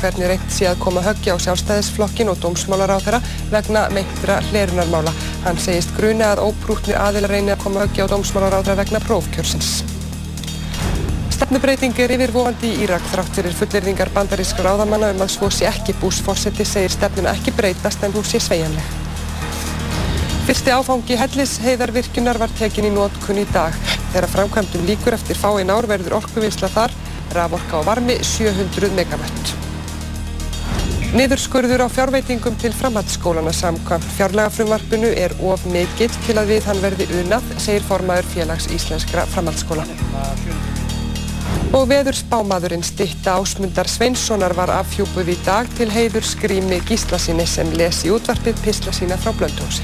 hvernig reynt sé að koma höggja á sjálfstæðisflokkin og dómsmálaráþara vegna meintra hlerunarmála. Hann segist gruni að óprútni aðila reyni að koma höggja á dómsmálaráþara vegna prófkjörsins. Stefnubreiting er yfirvofandi í Írak þrátt fyrir fullirðingar bandarískra ráðamanna um að svo sé ekki búsforsetti segir stefnuna ekki breytast en hún sé sveigjanleg. Fyrsti áfangi hellisheiðarvirkjunar var tekin í nótkunn í dag. Þegar framkvæmdum líkur eftir fáinn ár verður orkuvinsla þar, raforka og varmi 700 megavött. Niðurskurður á fjárveitingum til framhaldsskólana samkvæmt fjárlegafrumvarpinu er of mikill til að við hann verði unað, segir formaður félags íslenskra framhaldsskóla. Og veður spámaðurinn stitta ásmundar Sveinssonar var afhjúpuð í dag til heiður skrými Gíslasinni sem lesi útvarpið pisla sína frá Blöndósi.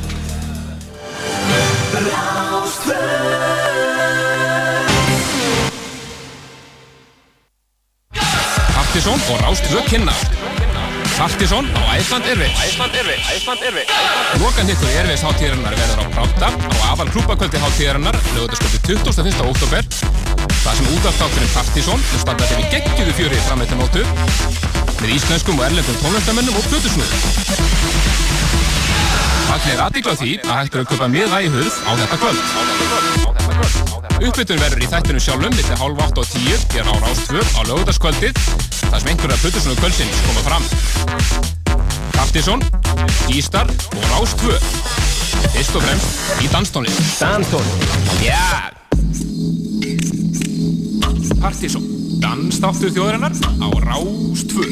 Partisón og Rástvö kynna Partisón á Æsland Erveits Æsland Erveits Æsland Erveits Lokan hittur Erveits hátíðarinnar verður á Práta á afal klúbakvöldi hátíðarinnar lögutasköldi 21. oktober það sem útastátturinn Partisón sem standa fyrir geggjuðu fjöri framveitin nótu með íslenskum og erlendum tónlistamennum og plötusnúðum. Það er aðdíkla því að hægt er að köpa miða í hurð á þetta kvöld. Uppbytun verður í þættinu sjálfum millir hálf 8 og 10 hér á Rástvö á lögutaskvöldið þar sem einhverja plötusnúðu kvöldsins koma fram. Partisón, Ístar og Rástvö Fyrst og fremst í danstónlist. Danstónlist. Já. Yeah. Partisón Dansþáttur þjóðarinnar á Rástvö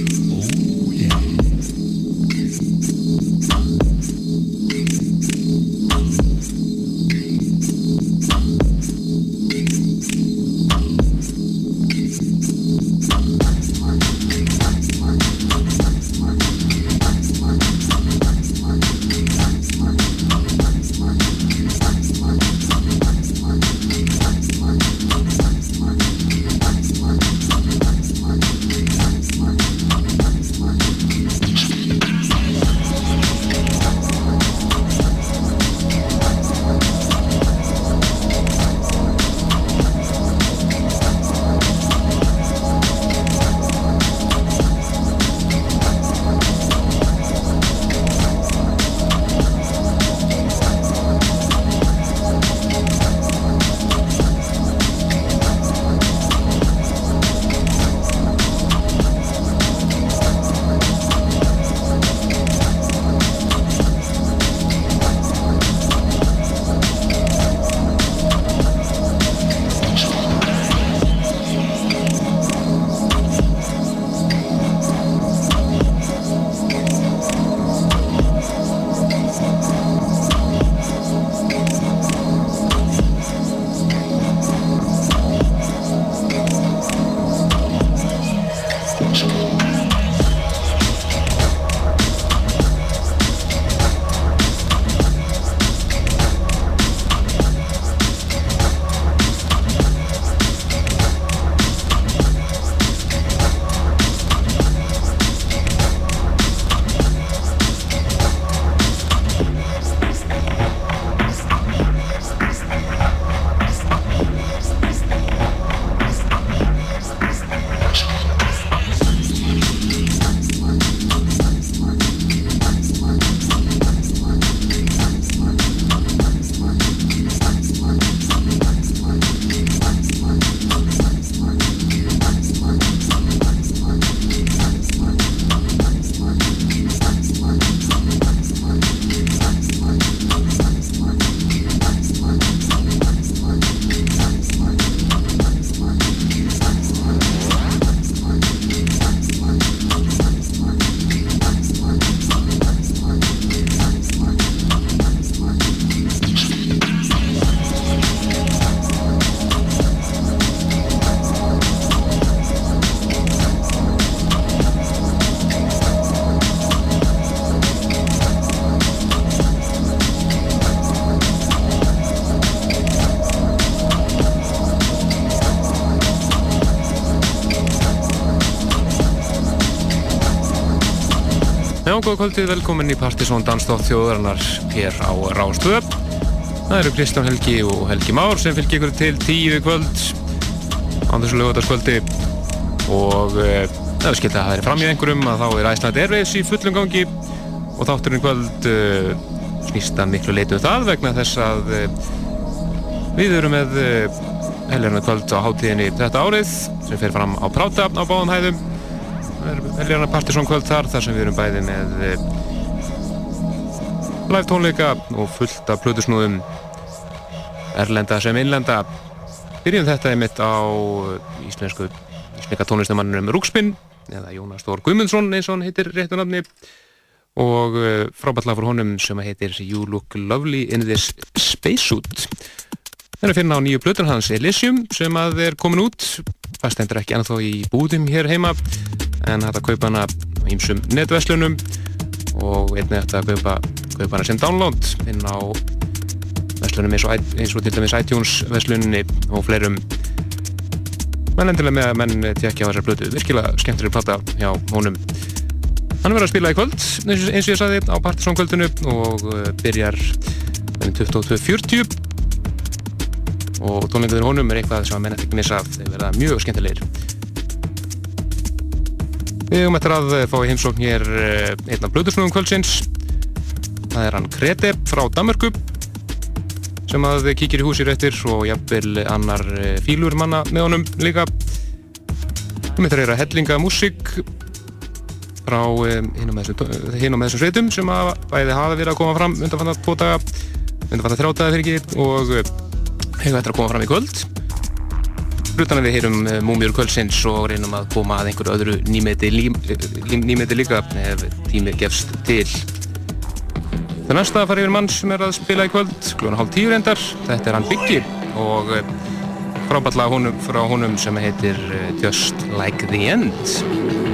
Já, góða kvöldið, velkomin í Partisón Dansdótt þjóðarinnar hér á Rástöð. Það eru Kristján Helgi og Helgi Már sem fylgir ykkur til tíu kvöld á þessu lögvöldarskvöldi og e, ef við skilta að það er fram í einhverjum að þá er Æsland Airways í fullum gangi. Og þátturinn kvöld uh, snýst að miklu leitu um það vegna þess að uh, við erum með uh, helgarna kvöld á hátíðinni þetta árið sem fer fram á Práta á báðum hæðum. það er helgarna Partiðsson kvöld þar þar sem við erum bæði með uh, live tónleika og fullt af plötusnúðum erlenda sem innlenda. Byrjum þetta einmitt á íslensku íslenska tónlistamannurum Rúkspinn eða Jónas Þór Guðmundsson eins og hann heitir réttu nafni og uh, frábært lag frá honum sem heitir You Look Lovely in This Spacesuit. Það er að finna á nýju blötun hans Elysium sem að er komin út. Það stendur ekki ennþá í búðum hér heima en hægt að kaupa hana ímsum netverslunum og einnig hægt að kaupa, kaupa hana sem download inn á verslunum eins og, eins og til dæmis iTunes verslunni og fleirum. Menn endilega með að menn tekja á þessar blötu virkilega skemmtileg platta hjá honum. Hann verður að spila í kvöld, eins og ég saði, á Partiðsson kvöldinu og uh, byrjar 22.40 og tónlingaður honum er eitthvað sem að menn eftir ekki missa þeir verða mjög skemmtilegir. Við höfum eftir að fá í heimsókn hér uh, einn af blöðursnúðum kvöldsins. Það er hann Krete frá Danmarku sem að kíkir í húsir eftir og jafnvel annar uh, fílur manna með honum líka. Við möttum að reyra hellinga músík frá hinn og með þessum sveitum sem að bæði hafa verið að koma fram undanfann að daga, undanfann að þrjátaða fyrir ekki og hefur eftir að koma fram í kvöld Brutan að við heyrum múmjur kvöldsins og reynum að koma að einhverju öðru nýmeti, nýmeti líka ef tími gefst til. Það næsta að fara yfir mann sem er að spila í kvöld klúna hálf tíu reyndar, þetta er hann Biggi og frábært lag frá honum sem heitir Just Like The End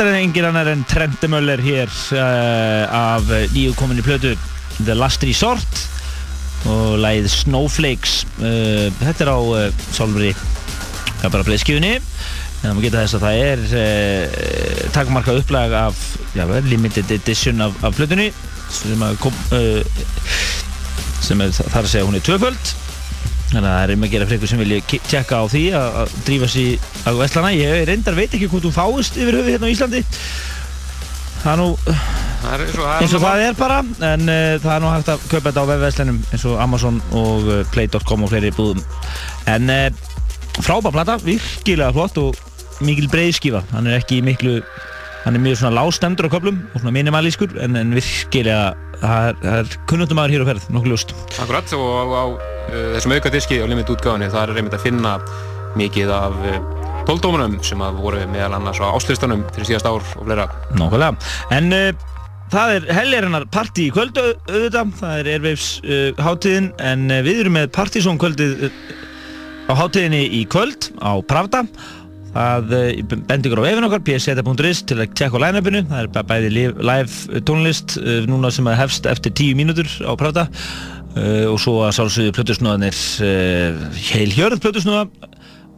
þetta er engin annar en Trendemöller hér uh, af nýju kominni plötu The Last Resort og lægið Snowflakes. Uh, þetta er á uh, Solveri ja, bara breyðskjöfunni en má geta þess að það er takmarka upplag af já, limited edition af, af plötunni sem kom sem er þar að segja hún er tvöföld. Þannig að það er um að gera fyrir ykkur sem vilja tjekka á því að drífa sér á Vestlana ég reyndar veit ekki hvort hún fáist yfir höfu hérna á Íslandi. Það er nú Það er og, eins og það er bara en uh, það er nú hægt að kaupa þetta á webverslinum eins og Amazon og uh, Play.com og fleiri búðum. En uh, frábær plata, virkilega flott og mikil breiðskífa hann er ekki miklu hann er mjög svona lágstemdur á köplum og svona minimalískur en, en virkilega það er, er kunnundum aður hér á ferð nokkuð ljóst. Akkurat og á, á þessum auka diski á limit útgáðinni það er reynd að finna mikið af tóldómanum sem að voru meðal annars á áslistanum fyrir síðast ár og fleira. Nákvæmlega, en uh, það er helgerinnar parti í kvöldu auðvitað, það er Airwaves uh, hátíðin. En uh, við erum með Partizón kvöldið á hátíðinni í kvöld á Pravda. Það bendur ykkur á efinn okkar pseta.is til að tjekka á line-upinu. Það er bæði live tónlist núna sem hefst eftir 10 mínútur á Pravda. Og svo að sálsögðu plötusnúðanir heil hjörð plötusnúða.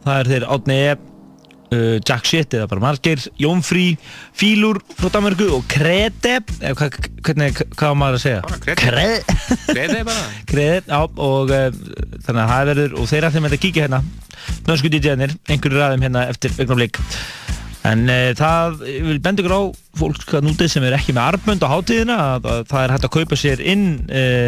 Það er þeir Átni E uh, Jack Shit eða bara margir, Jónfrí, Fílur frá Danmarku og Krede, eða hva, hvernig, hvað var maður að segja? Bara Krede. Krede bara. Krede, já, og uh, þannig að það verður, og þeir ætlum að kíkja hérna, nönsku DJ-nir, einhverju ræðum hérna eftir augnaflik. En uh, það vil benda ykkur á fólk nútið sem er ekki með armbönd á hátíðina að, að það er hægt að kaupa sér inn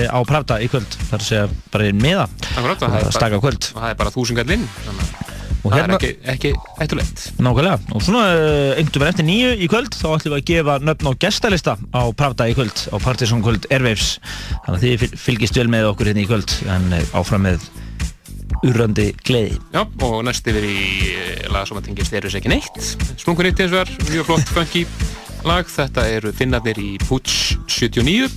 á Pravda í kvöld. Það er að bara inn með það. Akkurat, og það, það, bara, og það er bara þúsungall inn. Þannig að og það hérna, er ekki, ekki eitulegt. nákvæmlega, og svona uh, einhvern veginn eftir nýju í kvöld þá ætlum við að gefa nöfn og gestalista á Pravda í kvöld, á Partiðsson kvöld Airwaves, þannig að þið fylgist vel með okkur hérna í kvöld, en uh, áfram með urrandi gleði. Já, og næst yfir í lag sem að tengist Erus ekki neitt, Sprungur eitt eins og er, mjög flott funky lag, þetta eru finnarnir í Butch 79,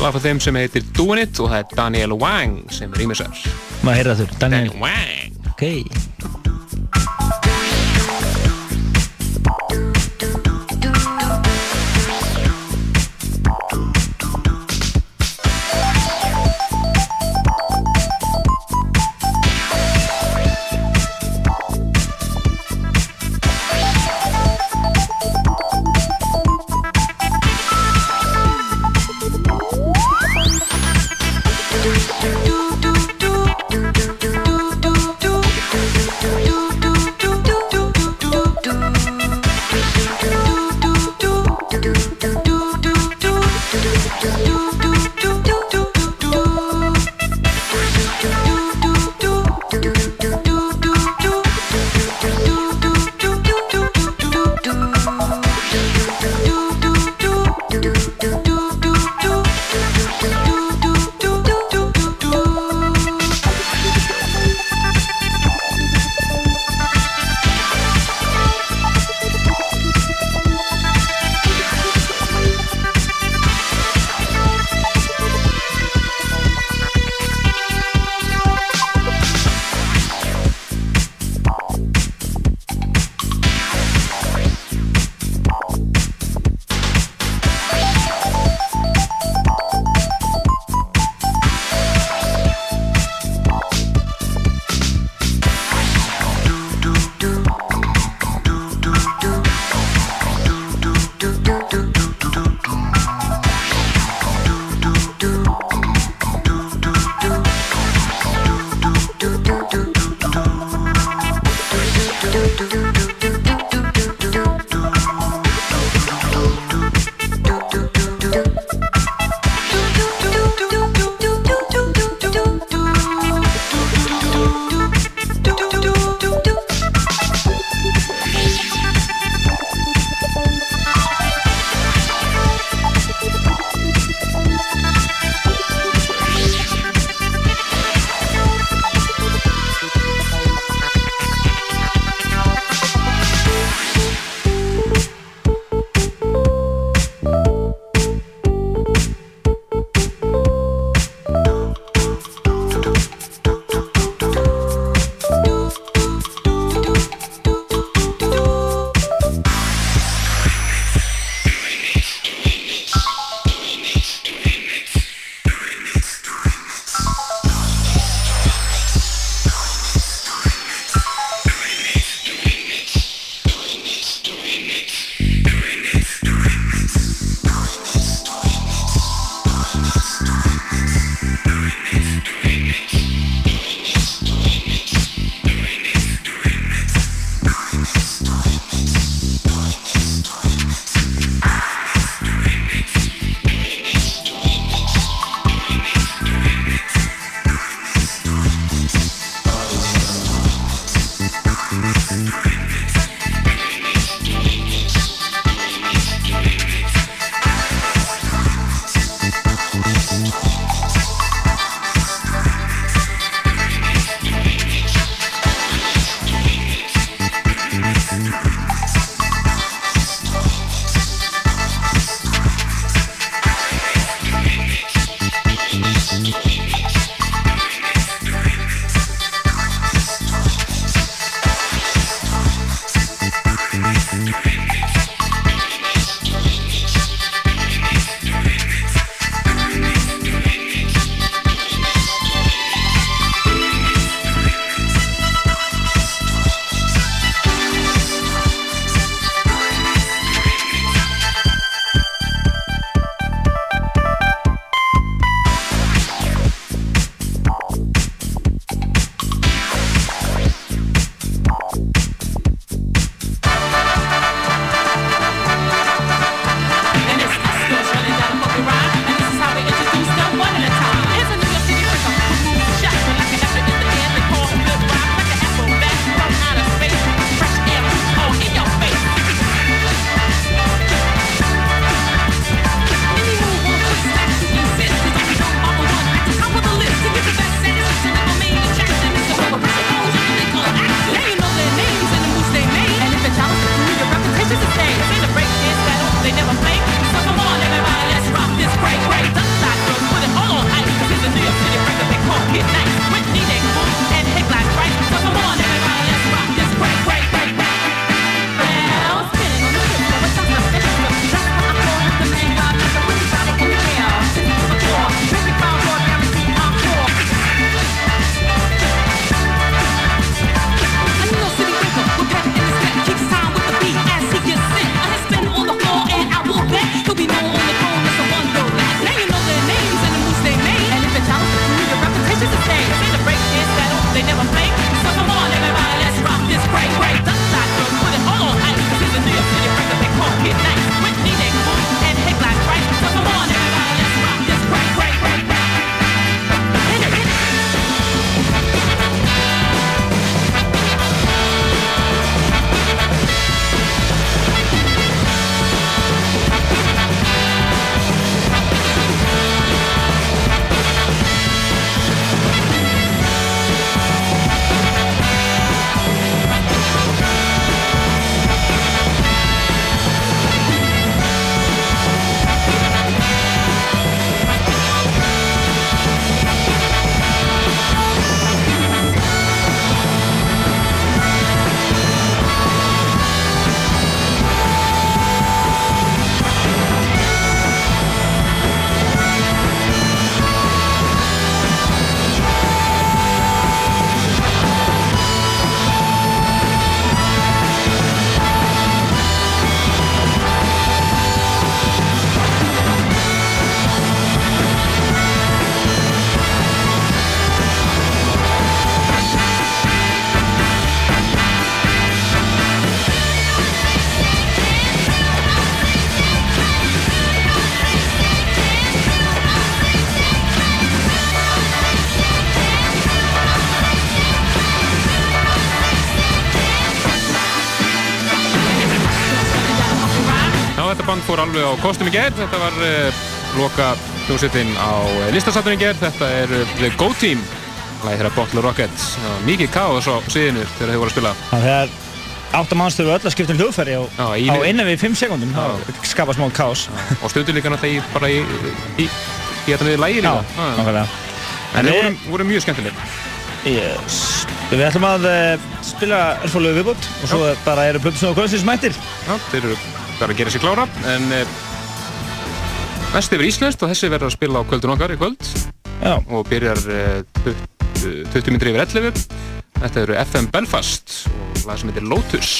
lag frá þeim sem heitir Doin' It og það er Daniel Wang sem er ímessar. Maður heyrða þurr, Daniel. Daniel Wang. Okay. Fór alveg á kostum í gerð. Þetta var uh, loka hljómsveitin á listasattunum í gerð. Þetta er uh, The Go Team. Læði þeirra Bottle Rocket. Mikið káðs á síðinu þegar þau voru að spila. Það er áttamanns þurfa öll að skipta um hljóðferði á, Já, í- á innan við 5 sekundum. Það skapar smá kás. Og stundur líka náttúrulega í, bara í, í, í, þetta niður lægi Já, líka. Já. nákvæmlega. En þeir voru, voru mjög skemmtileg. Yes. Við ætlum að spila örfólögu viðbútt og svo bara eru Plötusnóð og Kvöldsins mættir. Já, þeir eru bara að gera sér klára. En mest yfir íslenskt og þessi verður að spila á kvöldun okkar í kvöld. Já, og byrjar uh, 20 20 minnir yfir 11 Þetta eru FM Belfast og lag sem heitir Lotus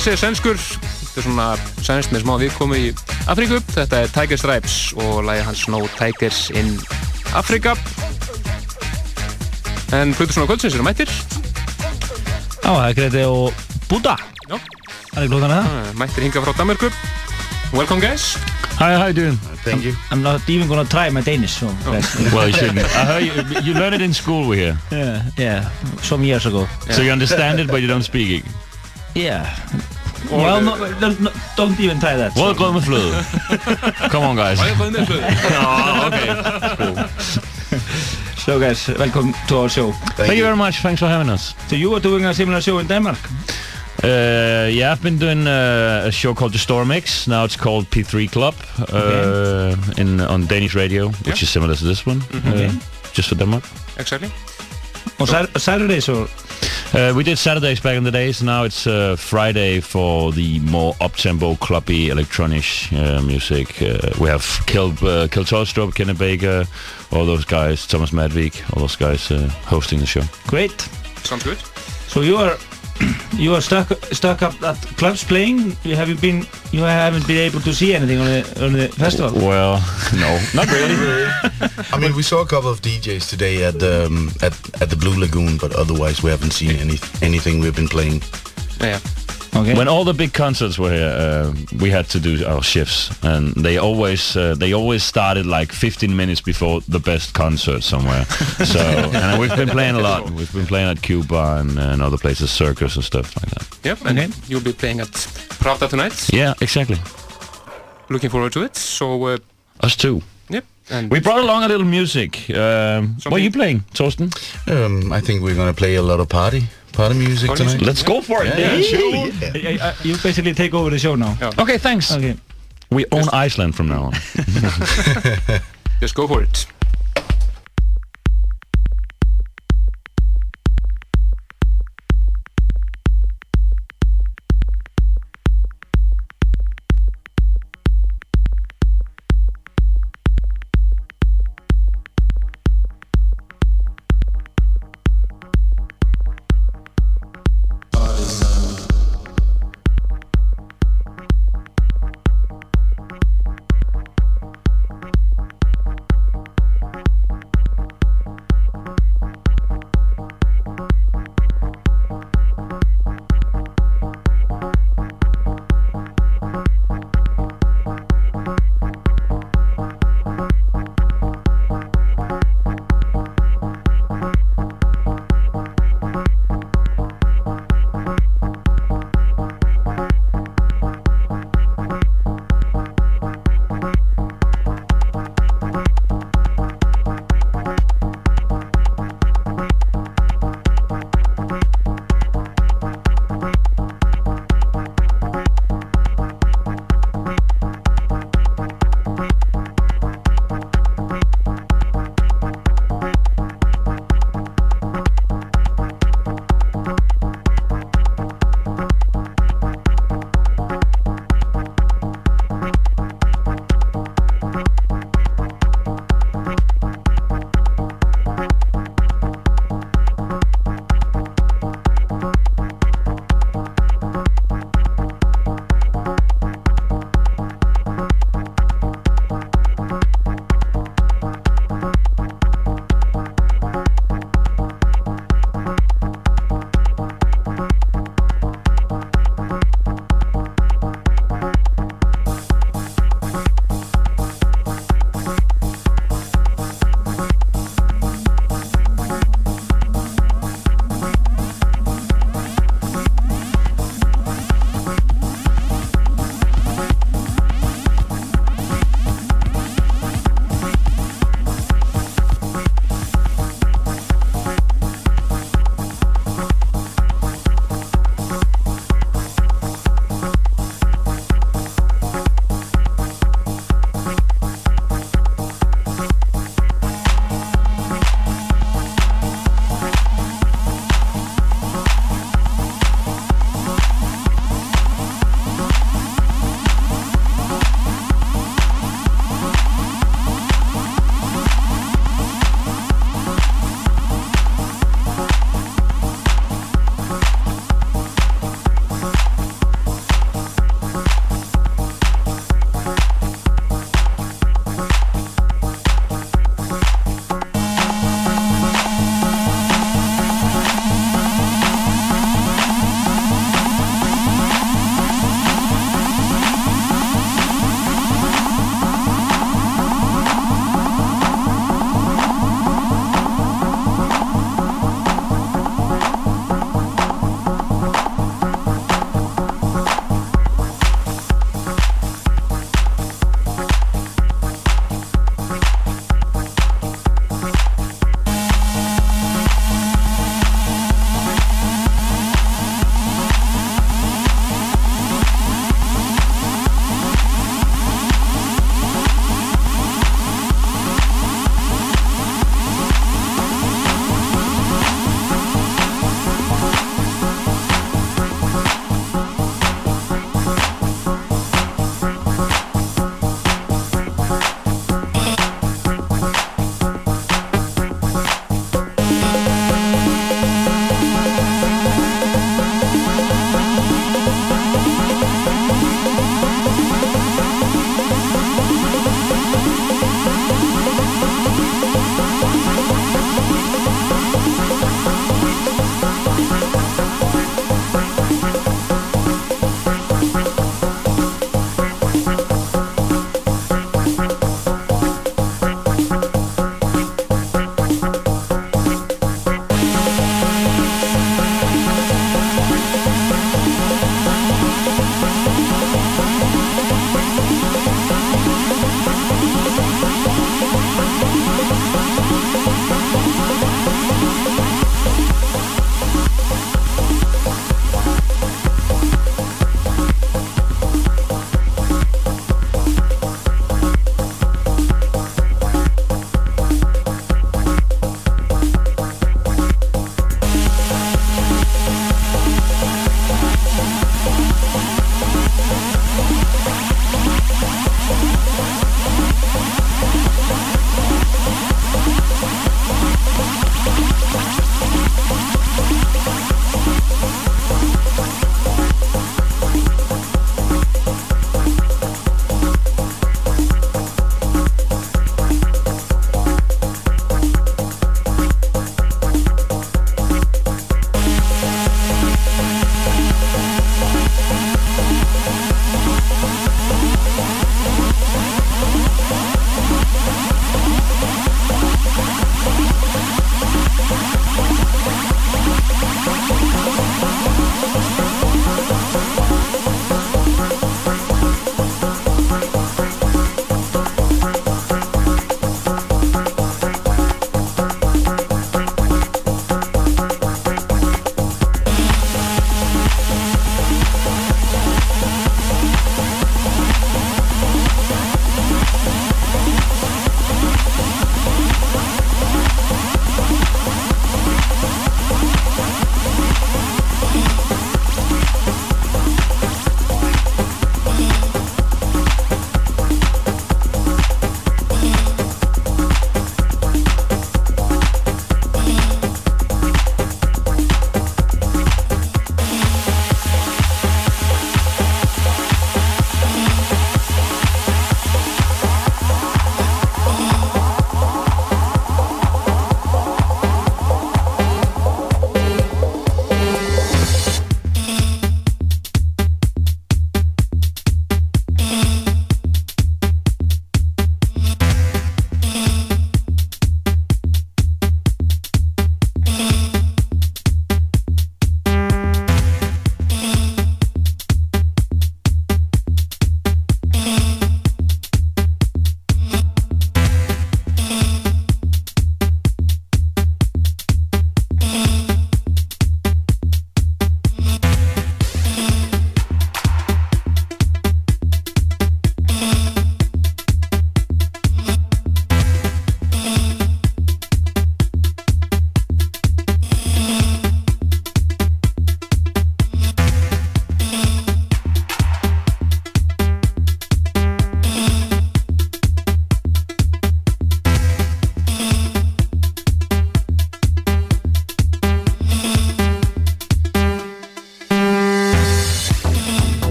þessi er sænskur, þetta er svona sænst með smá viðkomu í Afríku. Þetta er Tiger Stripes og lagi hans No Tigers in Africa. En Plutur svona kvöldsins eru mættir. Já, það er Greti og Buddha. Já. Það er klokkan að það. Uh, Mættir hinga frá Danmarku. Welcome guys. Hi, how you doing? Thank you. I'm not even gonna try my Danish, so Well, you shouldn't. I heard you, you learned it in school we here. yeah, yeah, some years ago. So you understand it, but you don't speak it. Yeah. Well, no, no, no, don't even try that. Well, gå med flöde. Come on, guys. Hvað er það? oh, okay. So guys, welcome to our show. Thank you very much. Thanks for having us. So you are doing a similar show in Denmark? Uh, yeah, I've been doing uh, a show called The Store Mix. Now it's called P3 Club uh, in on Danish radio, which Yeah. is similar to this one, Okay. uh, just for Denmark. Exactly. On Sat- Saturdays or? Uh, we did Saturdays back in the days. Now it's uh, Friday for the more up-tempo, clubby, electronic uh, music. Uh, we have Kill, uh, Kill Tolstrup, Kenny Baker, all those guys, Thomas Madvik, all those guys uh, hosting the show. Great. Sounds good. So you are you are stuck stuck up at clubs playing. You have you been you haven't been able to see anything on the on the festival. Well, no, not really. I mean, we saw a couple of DJs today at um, at at the Blue Lagoon, but otherwise we haven't seen any anything we've been playing. Yeah. Okay. when all the big concerts were here, uh, we had to do our shifts, and they always uh, they always started like 15 minutes before the best concert somewhere. so, and we've been playing a lot. We've been playing at Cuba and, and other places, circus and stuff like that. Yep, and Okay. you'll be playing at Pravda tonight. Yeah, exactly. Looking forward to it. So, uh, Us too. yep. And We brought along a little music. Um, what are you playing, Torsten? Um, I think we're gonna play a lot of party party music Party tonight. music. Let's go for it. Yeah, Yeah, sure. Uh, you basically take over the show now. Yeah. Okay, thanks. Okay. We own Iceland from now on. just go for it.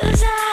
'Cause I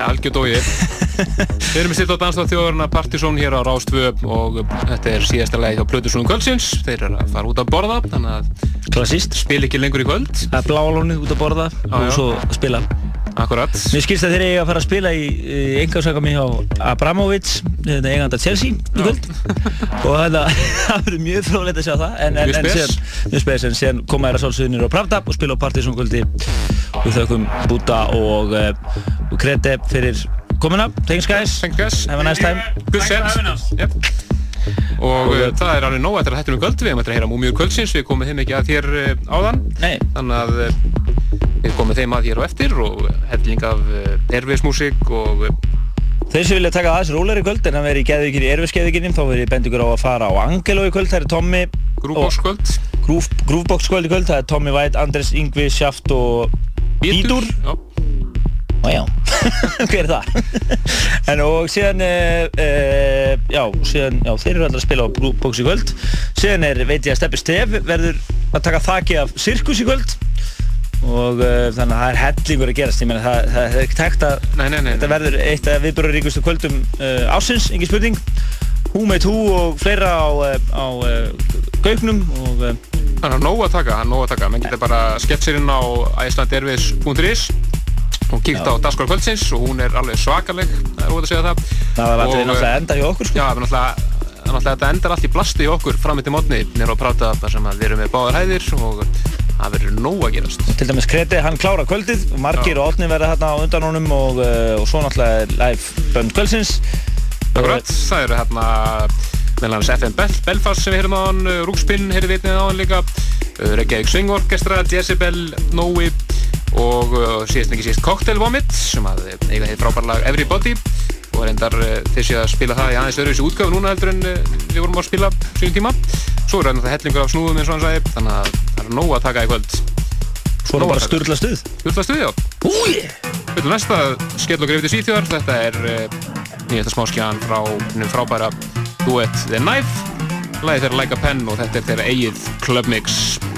úi. Algjör dói. Við erum sitt á danstáð þjóðurna Partizón hér á Rástvö og þetta er síðasta leið á Plötusúnum kvöldsins. Þeir eru að fara út að borða þannig að spil ekki lengur í kvöld. Það er bláalónið út að borða og já. svo spila. Akkurat. Mér skilst að þeir eiga að fara að spila í, í engasaka mig á Abramovic, þetta eiganda Chelsea í kvöld. Og þetta það verður mjög frólægt að sjá það. En, en, en síðan, mjög spes en síðan koma þær að sálsöðunir á Pravda og spila á Partizón kvöldi. Við þaukum Krete fyrir komuna, thanks guys. Thanks guys. Have a nice time. Good set. Yep. Og uh, það er alveg nóg. Eftir að þetta er um kvöld. Við hefum eftir að heyra múmiur kvöldsins. Við komum þeim ekki að þér uh, áðan. Nei. Þannig að uh, við komum þeim að þér á eftir Og helling af uh, erfiðsmúsík Og uh, Þeir sem vilja taka aðeins rólar í kvöld en að vera í geðvíkir í erfiðskeðvíkinum þá verður ég bendi ykkur á að fara á Angelo í kvöld, það er Tommy Groovebox kvöld Groove, Groovebox kvöld í kvöld, það er Tommy White, Andres Yngvi, Sjaft og já, hver er það? en og síðan, uh, já, síðan, já, þeir eru allir að spila á Groovebox í kvöld. Síðan er, veit ég að Steppi Stef verður að taka þaki af Sirkus í kvöld. Og uh, þannig að það er hellingur að gerast, ég meina það, það, er ekki tækt að nei, nei, nei, Þetta verður eitt af viðbjörðuríkustu kvöldum uh, ásins, engin spurning. Hú með tú og fleira á, á uh, gaugnum og Það er nóg að taka, það er nóg að taka. Menn getur bara skemmt sér inn á icelandairways.is og kíkt á Daskar kvöldsins og hún er alveg svakaleg það er óvægt að segja það. Það var Og, allir náttúrulega enda hjá okkur sko. Já, náttúrulega þetta endar allt í blasti í okkur fram til mótni nýra að práta þar sem við erum með báðar hæðir og það verður nóg að gerast. Til dæmis Kreti, hann klára kvöldið. Og margir og Átni verða hérna á undan honum og, uh, og svo náttúrulega er live bönd kvöldsins. Akkurat, það eru hérna meðal hans FM Bel Belfast sem við heyrum á hann, Rúkspinn heyrðum við einnig á hann líka, Reykjavík Swing Orchestra, Jezebel, Nói og uh, síðast en ekki síðast Cocktail Vomit sem að eiga þeir frábæra lag Everybody og reyndar þeir séu að spila það í aðeins öðruvísi útgáfu núna heldur en við vorum að spila síðan tíma. Svo er þetta hellingur af snúðum eins og hann sagði, þannig að það er nóg að taka í kvöld. Svo er það bara sturla stuð. Sturla stuði, já. Við ætlum næsta skell og greið til Svíþjóðar. Þetta er nýjasta smáskjan frá hennum frábæra duett The Knife. Læði þeirra Like a Pen og þetta er þeirra eigið Club Mix.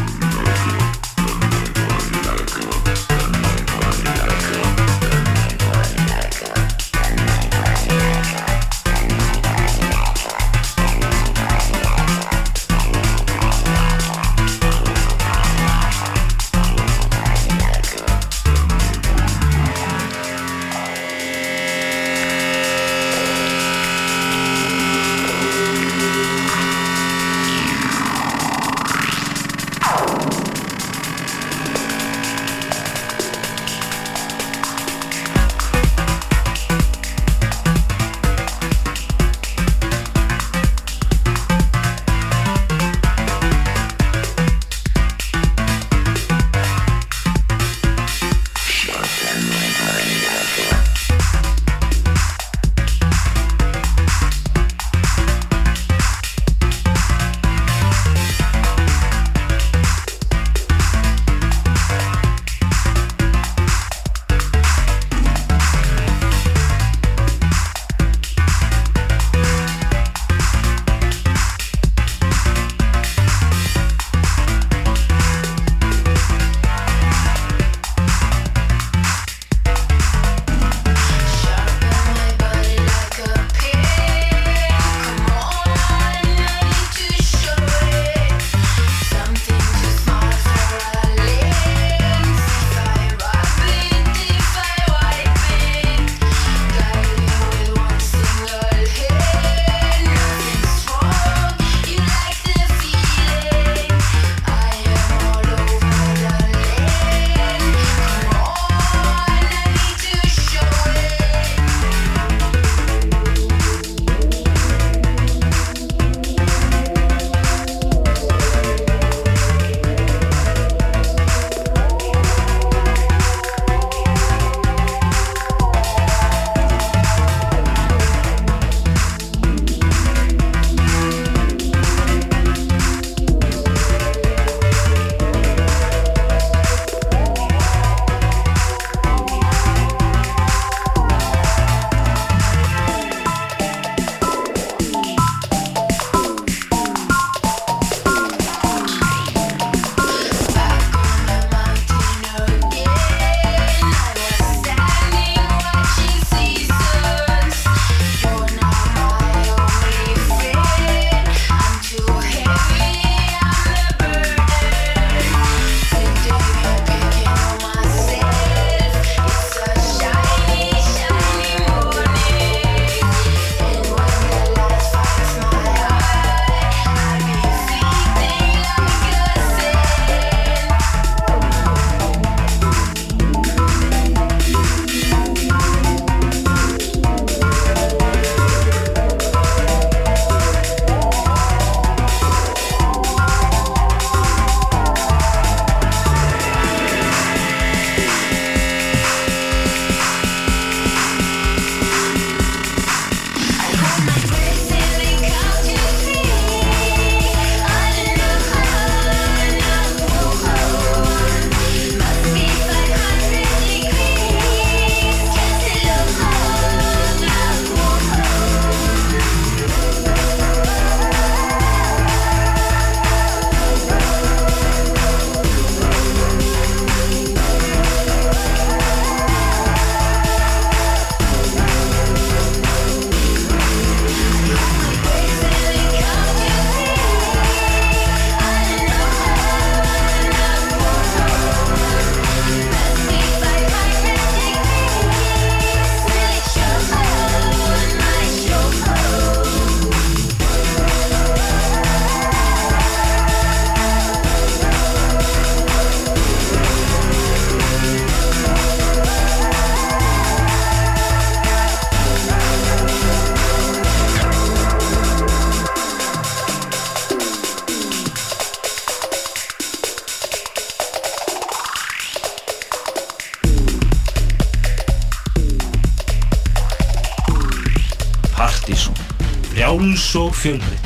Og fjölbreytt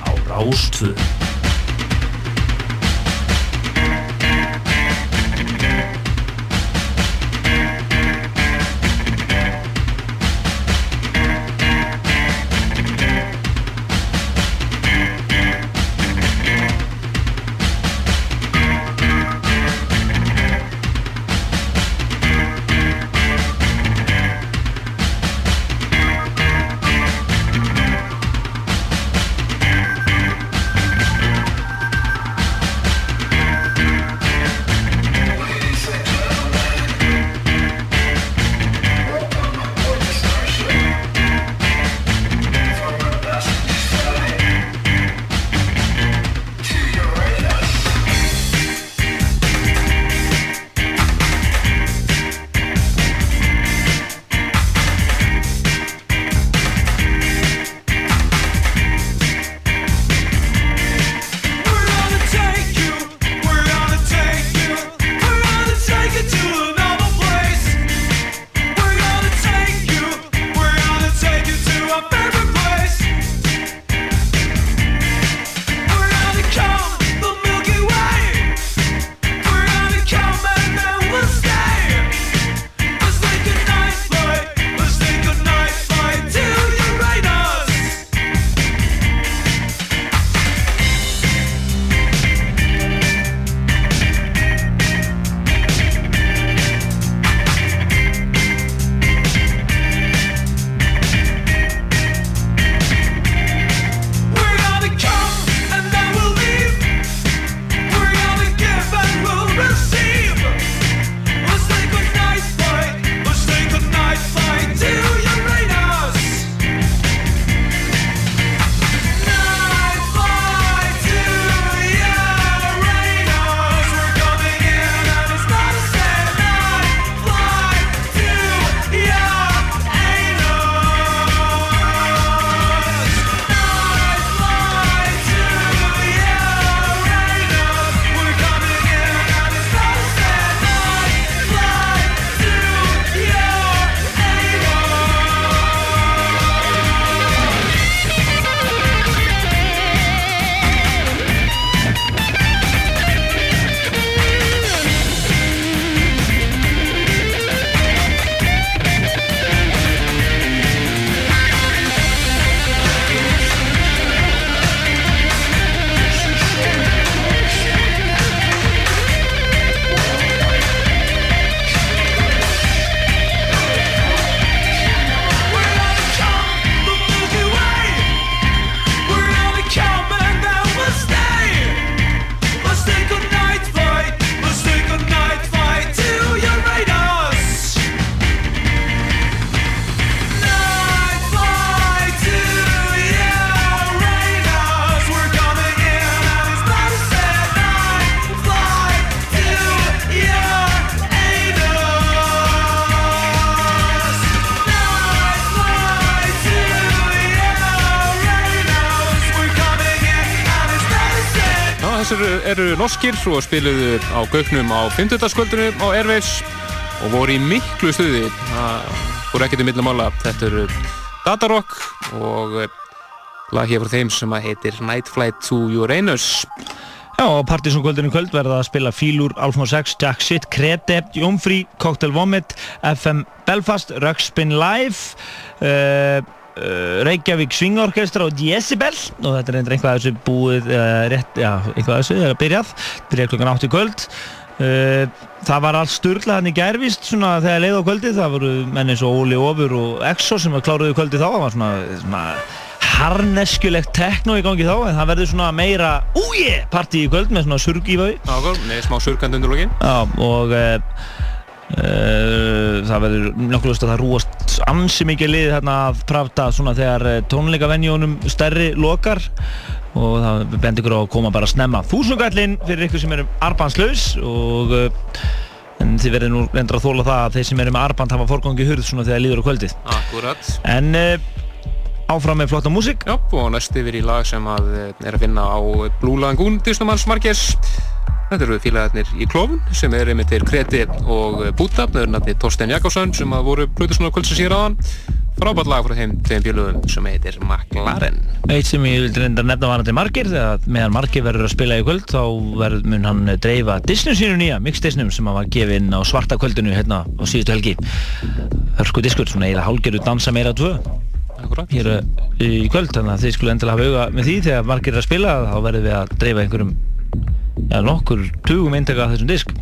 á Rástvöð. Eru norskir og spiluðu á Gauknum á 50. skvöldinu á Airwaves og voru í miklu stuði. Það voru ekkert í millum ála. Þetta eru Datarock og eh, lag hér frá þeim sem að heitir Night Flight to Uranus. Já, og Partíson kvöldinu kvöld verða að spila Fílur, Alfmó 6, Jack Shit, Krete, Jómfrí, Cocktail Vomit, FM Belfast, Rökspin Live, uh, Reykjavík Swingorkestra og Decibel. Og þetta er eitthvað að þessu búið uh, rétt, já, eitthvað að þessu er að byrjað, byrjað klokkan 8 í kvöld. Uh, það var allt sturglað hann í gærvist svona þegar leið á kvöldið, það voru menn eins og Óli Ofur og Exo sem kláruðu kvöldið þá, það var svona, svona harneskjulegt tekno í gangi þá en það verður svona meira úje partí í kvöld með svona surg í vau smá surkandi undir. Já, og uh, uh, það verður nokkuð að það rúast ansi mikið lið hérna að pravta svona þegar uh, tónleikavenjónum stærri lokar. Og það bendir ykkur á að koma bara að snemma. Þúsungallinn fyrir ykkur sem eru arbanslaus og uh, en þið verður nú reyndra að þóla það að þeir sem eru með arband hafa forgangi hurð svona þegar líður á kvöldið. Akkurat. en áfram með flotta músík Já, og næst yfir í lag sem að eh, er að finna á Blue Lagoon Disnumanns Marques. Þetta eru félagarnir í klófun sem eru með til Kreti og Búta, það eru nafni Torstein Jakobsson sem að voru Plutusnóða kvöldsins hér aðan. frábært lag frá þeim tveim félögum sem heitir McLaren Eitt sem ég vildi reynda að nefna varandi margir þegar meðan margir verður að spila í kvöld þá verð, mun hann dreifa Disney sínu nýja mix Disney sem hann var gefinn á svarta kvöldinu hérna á síðustu helgi Hörsku diskur, svona eiginlega hálgeru dansa meira tvö. Hér uh, í kvöld þannig að þið skulle endilega hafa auga með því. Þegar margir er að spila þá verðum við að dreifa einhverjum ja, nokkur tugum eintaka af þessum disk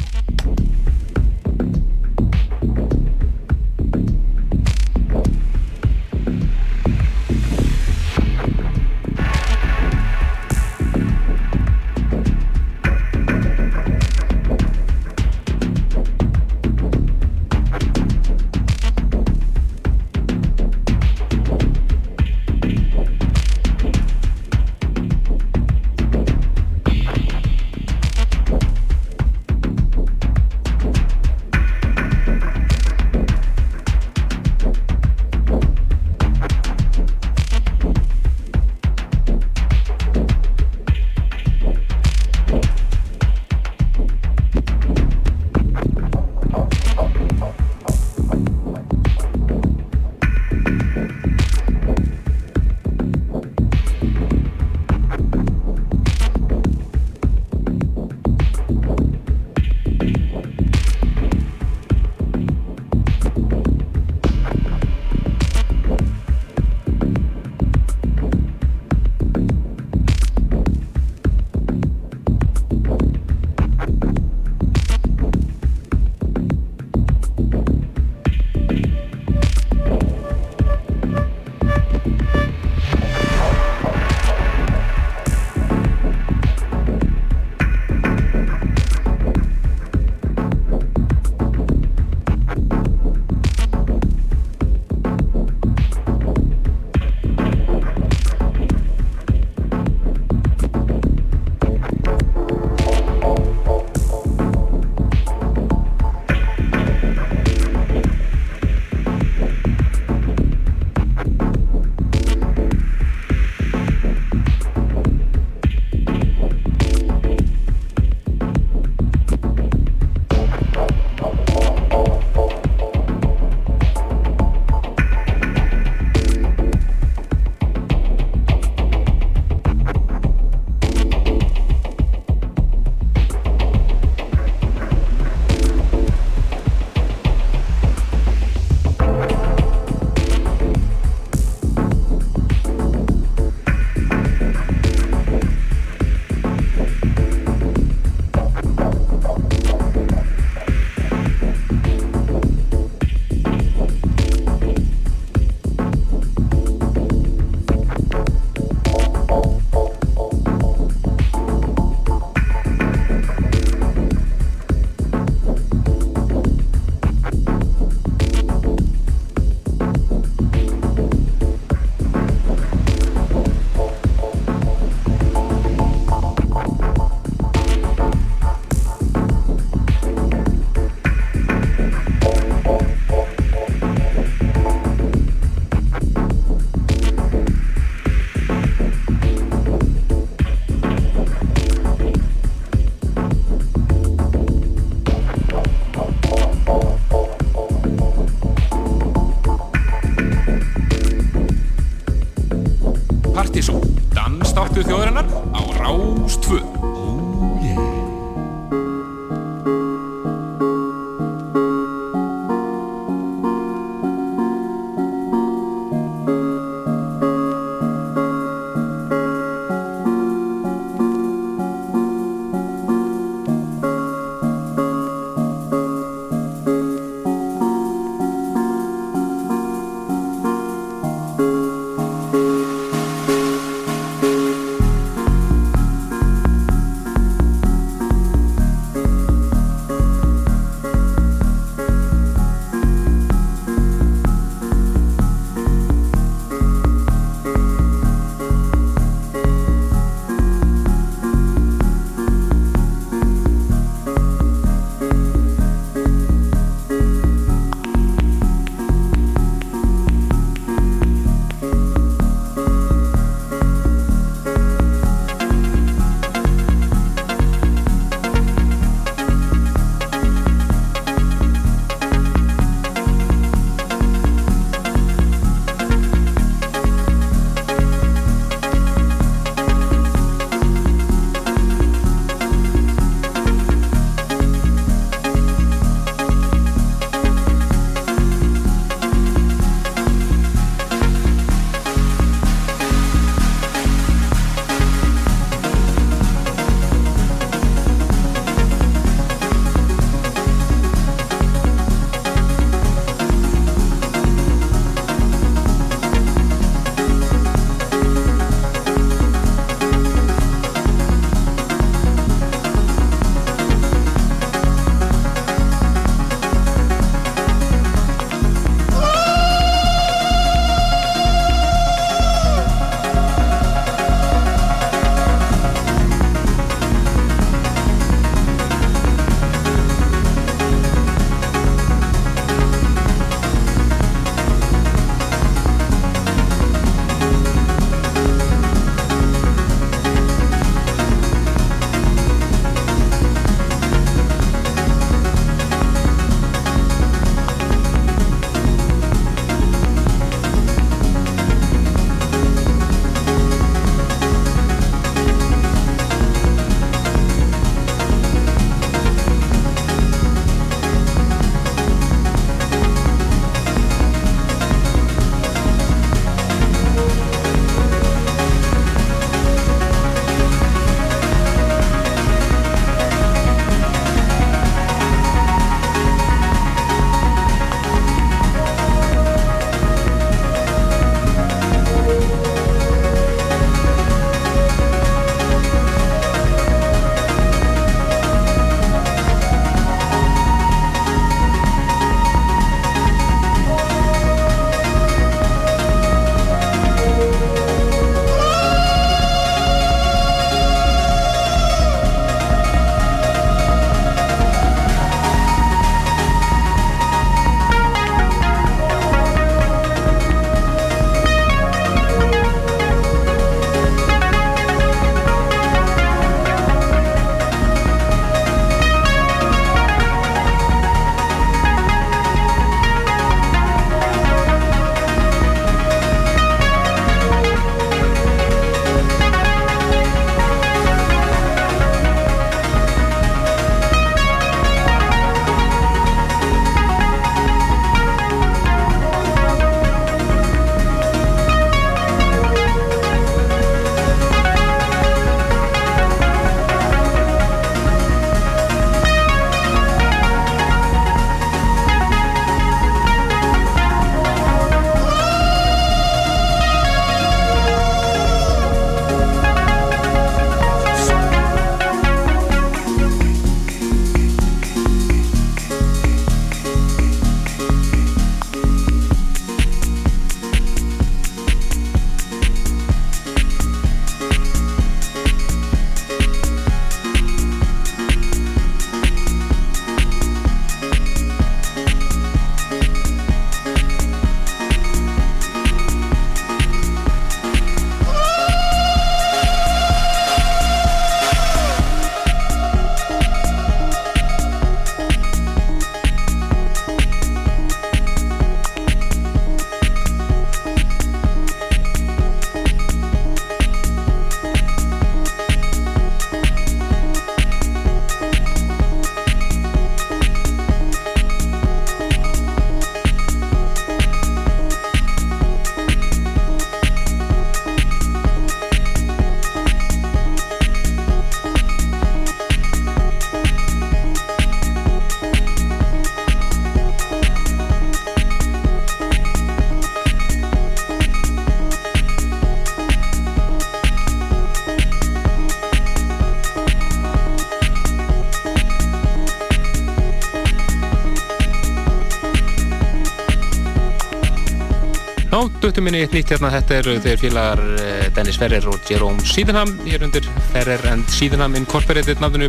döttum minni eitt nýtt hérna, þetta eru þeir félagar eh, Dennis Ferrer og Jerome Sydenham, er undir Ferrer and Sydenham Incorporated nafninu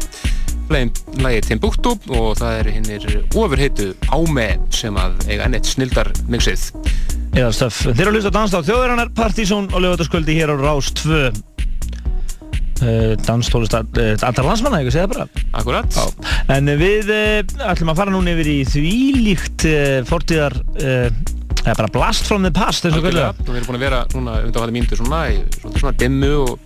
lagið Timbuktu og það er hinnir ofurheitu Áme sem að eiga ennett snildar mixið. Eða stöf. Þeir eru að hlusta á danstátt þjóðarinnar, Partizón og lögataskvöldi hér á Rás 2. Uh, danstónlist uh, allra landsmanna, ég segja bara. Akkurat. Já. En við ætlum að fara núna yfir í þvílíkt uh, fortíðar, uh, eða bara blast from the past, eins og kvölda. Við erum búin að vera núna undan hvaða mínútur svona í svona dimmu og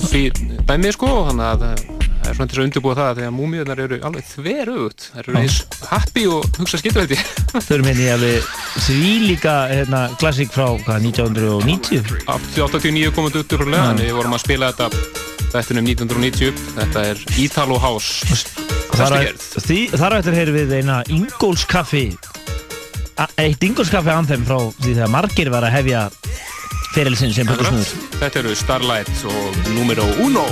uppi dæmi sko og þannig að það það er svona til að undirbúa það að þegar múmiðunar eru alveg þverugt. Það eru eins happy og hugsa ég. Þau erum hérna í alveg þvílíka hérna, klassík frá hvað, 1990. 89 komum þetta upp úrlega, þannig við vorum að spila þetta þettunum 1990. Þetta er Italo House. Þar á- því- eftir heyrum við eina Ingólfskaffi a- eitt Ingólfskaffi anþem frá því þegar margir var að hefja ferilsinn sem bjökusnúður. Þetta eru Starlight og Numero Uno.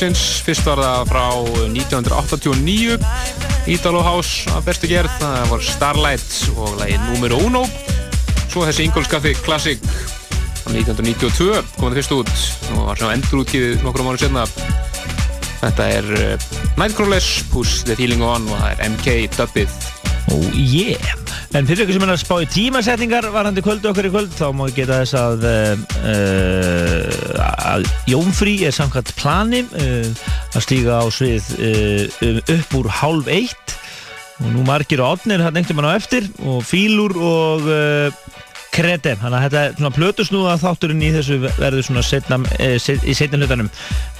Kvöldsins, fyrst var það frá 1989, Italo House af bestu gerð, það var Starlight og lagið Número Uno. Svo þessi Ingolskaffi Classic frá 1992 kom það fyrst út og var svona endurútgifið nokkrum mánu senna. Þetta er uh, Nightcrawlers, Push the Feeling On og það er MK dubbið. Oh yeah En fyrir ykkur sem er að spá í tímasetningar varandi kvöldu okkur í kvöld þá má ég geta þess að uh, að Jónfrí er samkvæmt plani uh, að stíga á svið uh, um, upp úr hálf eitt. Og nú margir og átnir hann einhvern veginn á eftir og fílur og uh, krete, þannig að þetta er svona plötusnúða þátturinn í þessu verður svona setna, eh, set, í setna hlutanum.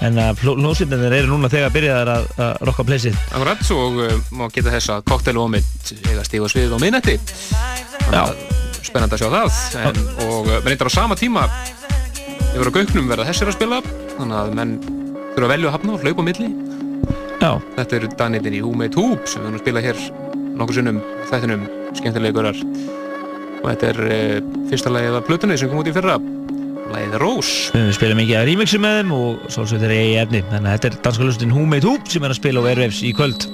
En að hljóðsýtnir eru núna þegar byrjaðar að, að rokka pleysið Akkurat, og uh, má geta þess að koktelómið eiga stíg og svið á miðnætti. Þannig að að sjá það. En, og reyndar á sama tíma yfir á gauknum verða þessir að spila. Þannig að menn þurfa að velja að hafna og hlaupa á milli. Já. Þetta eru danirnir í Who Made Hoop sem við höfum að spila hér nokkur sinnum þættinum skemmtilegurar og þetta er uh, fyrsta lagið af Plutunni sem kom út í fyrra. Lagið Rose Við spilum mikið að remixi með þeim og svolítið þeir eru í efni. Þannig að þetta er danska lustin Who Made Hoop sem er að spila á Airwaves í kvöld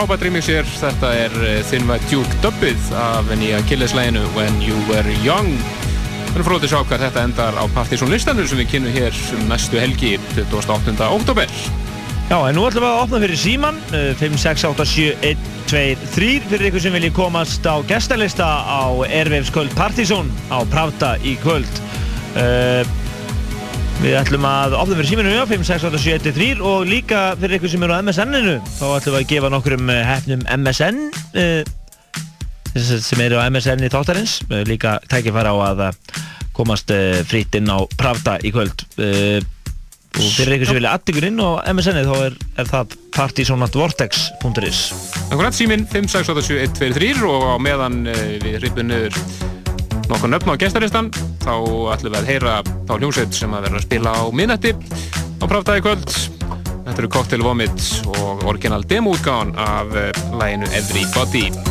frábært remixir, þetta er eh, White Duke dubbið af nýja Killis-læginu When You Were Young. Við erum fróðið að sjá hvað þetta endar á Partizón listanum sem við kynum hér um næstu helgi, 28. oktober. Já, en nú ætlum við að opna fyrir síman 5687123 fyrir ykkur sem vilji komast á gestalista á Ervefskvöld Partizón á Pravda í kvöld. Uh, við ætlum að opna fyrir síminu já, 5687123 og líka fyrir ykkur sem eru á MSN-inu þá ætlum við að gefa nokkrum eh, hefnum MSN uh, sem eru á MSN í þáttarins. Uh, líka tækifæra á að komast fritt inn á Pravda í kvöld. Og fyrir ykkur sem vilja add ykkur inn á MSN-ið þá er, er það partysonatvortex.is Akkurat síminn 5687123 og á meðan eh, við ripum niður nokkuð nöfn á gestaristan þá ætlum við að heyra þá hljómsveit sem að vera að spila á minnætti á Pravdaði kvöld. Þetta eru Cocktail Vomit og original demo-útgáðan af eh, læginu. Everybody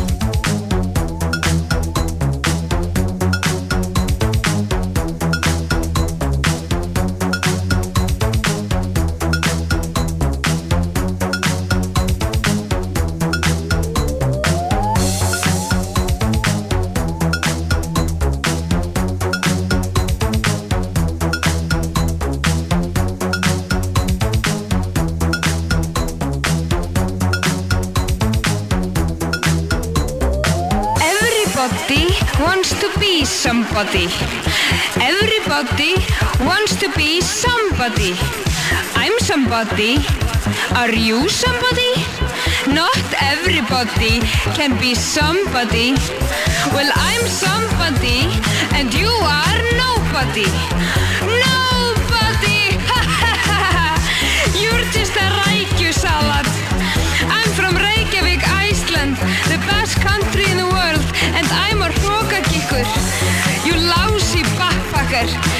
somebody. Everybody wants to be somebody. I'm somebody. Are you somebody? Not everybody can be somebody. Well, I'm somebody and you are nobody. mujer.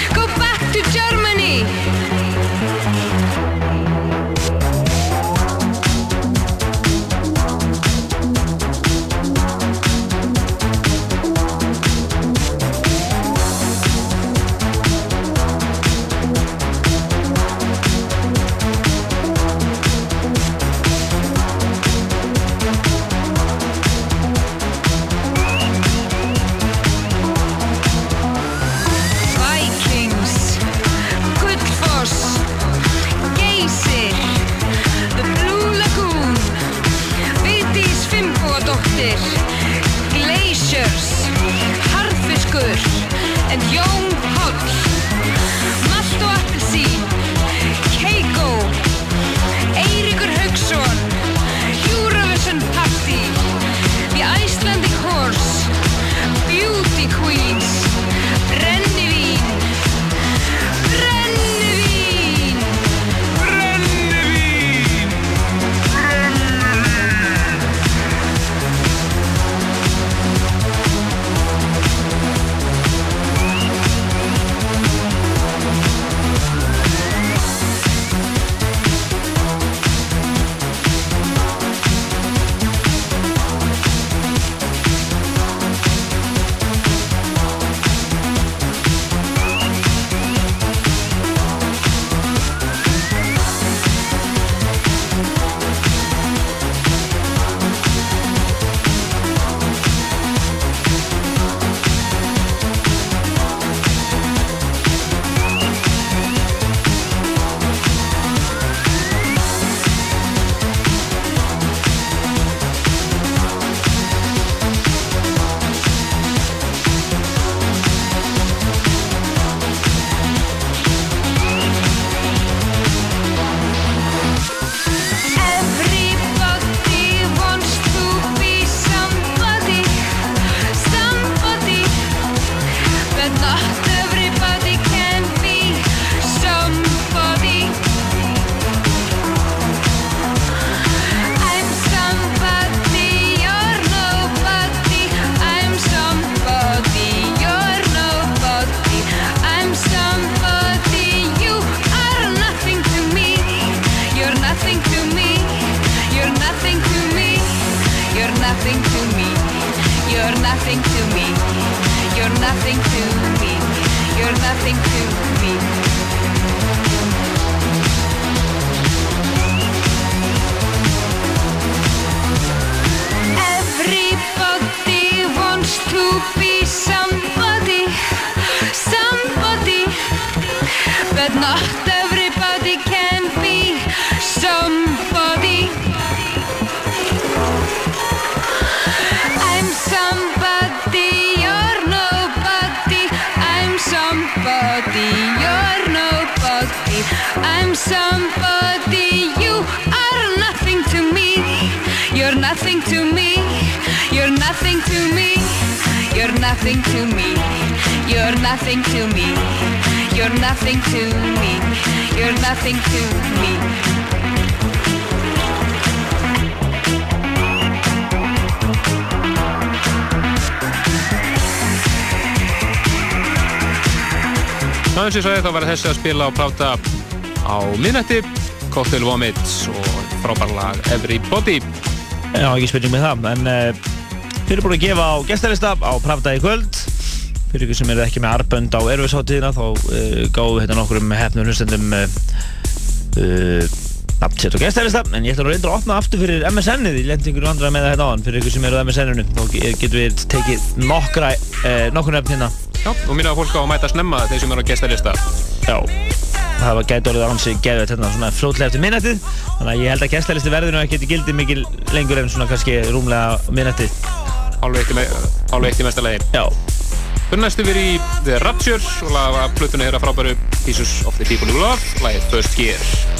Þessi að spila á Pravda á minnætti, Cocktail Vomits og frábær lag Everybody. Já, ekki spurning með það, en uh, við erum búin að gefa á gestalista á Pravda í kvöld. Fyrir ykkur sem eru ekki með arbönd á erfisháttíðina þá uh, gáðum við hérna nokkur um hefnum hlustendum uh, uh, nafnsett og gestalista, en ég ætla nú reyndur að opna aftur fyrir MSN-ið, ég lendi einhverju andra með það hérna áðan, fyrir ykkur sem eru á MSN-inu, þá ge- getum við tekið nokkra, nokkur nefn hérna. Já, og minna fólk á að mæta snemma þeir sem eru á gestalista. Já, það gæti orðið ansi geðveitt hérna svona fljótlega eftir minnættið, þannig að ég held að gestalisti verður nú ekki gildi mikil lengur en svona kannski rúmlega minnættið. Hálf eitt í, mesta leiði. Já. Fyrir næstu við í The Rapture og laga plötuna hér að frábæru Pieces of the People You Love, lagið First Gear.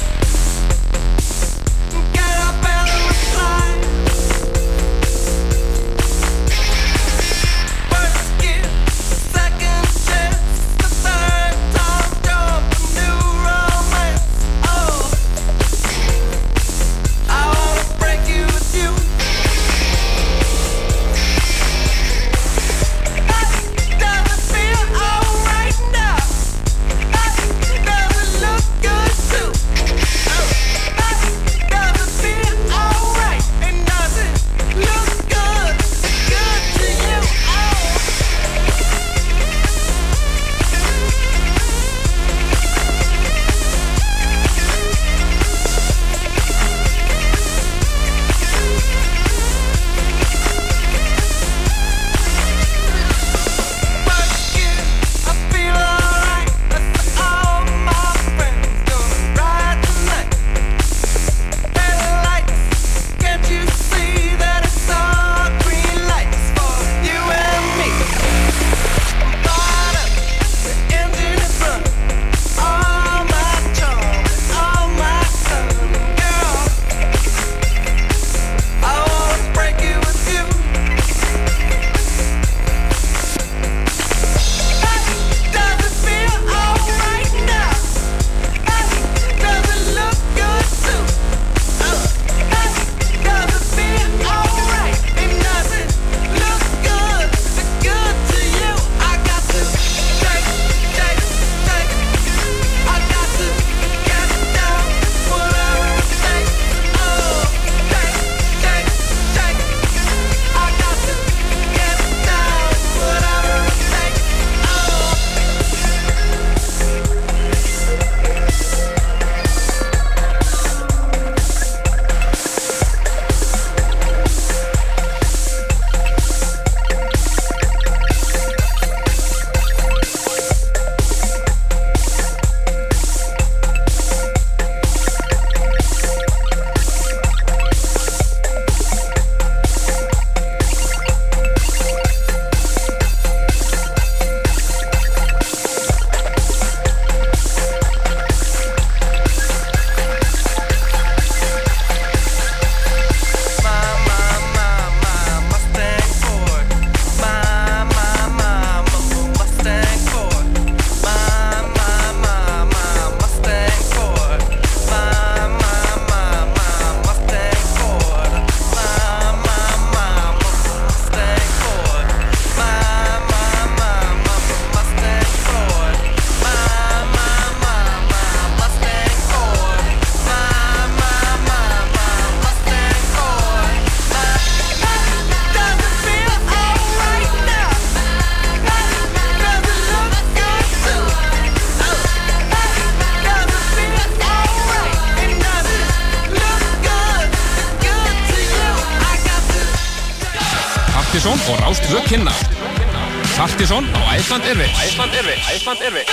Æsland Airways.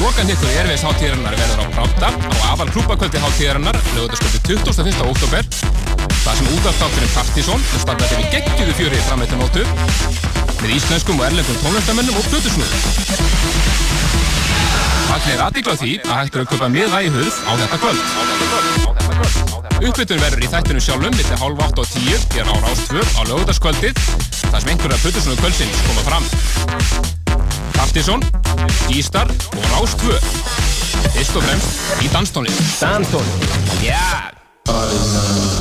Lokan hittur Airways hátíðarinnar verður á Práta á aðal klúbakvöldi hátíðarinnar lögutaskvöldi 21. oktober. Það sem útastátturinn Partisón er standað fyrir geggjuðu fjöri frammeittu nótu með íslenskum og erlendum tónlistamennum og plötusnúðum. Það er aðdíkla því að hægt er að köpa miða í hurð á þetta kvöld. Uppbytun verður í þættinu sjálfum millir hálf 8 og 10 hér á Rástvö á lögutaskvöldið þar sem einhverja plötusnúðu kvöldsins koma fram. Partisón, Gístar og Rástvö. Fyrst og fremst í danstónlist. Danstónlist, já! Yeah.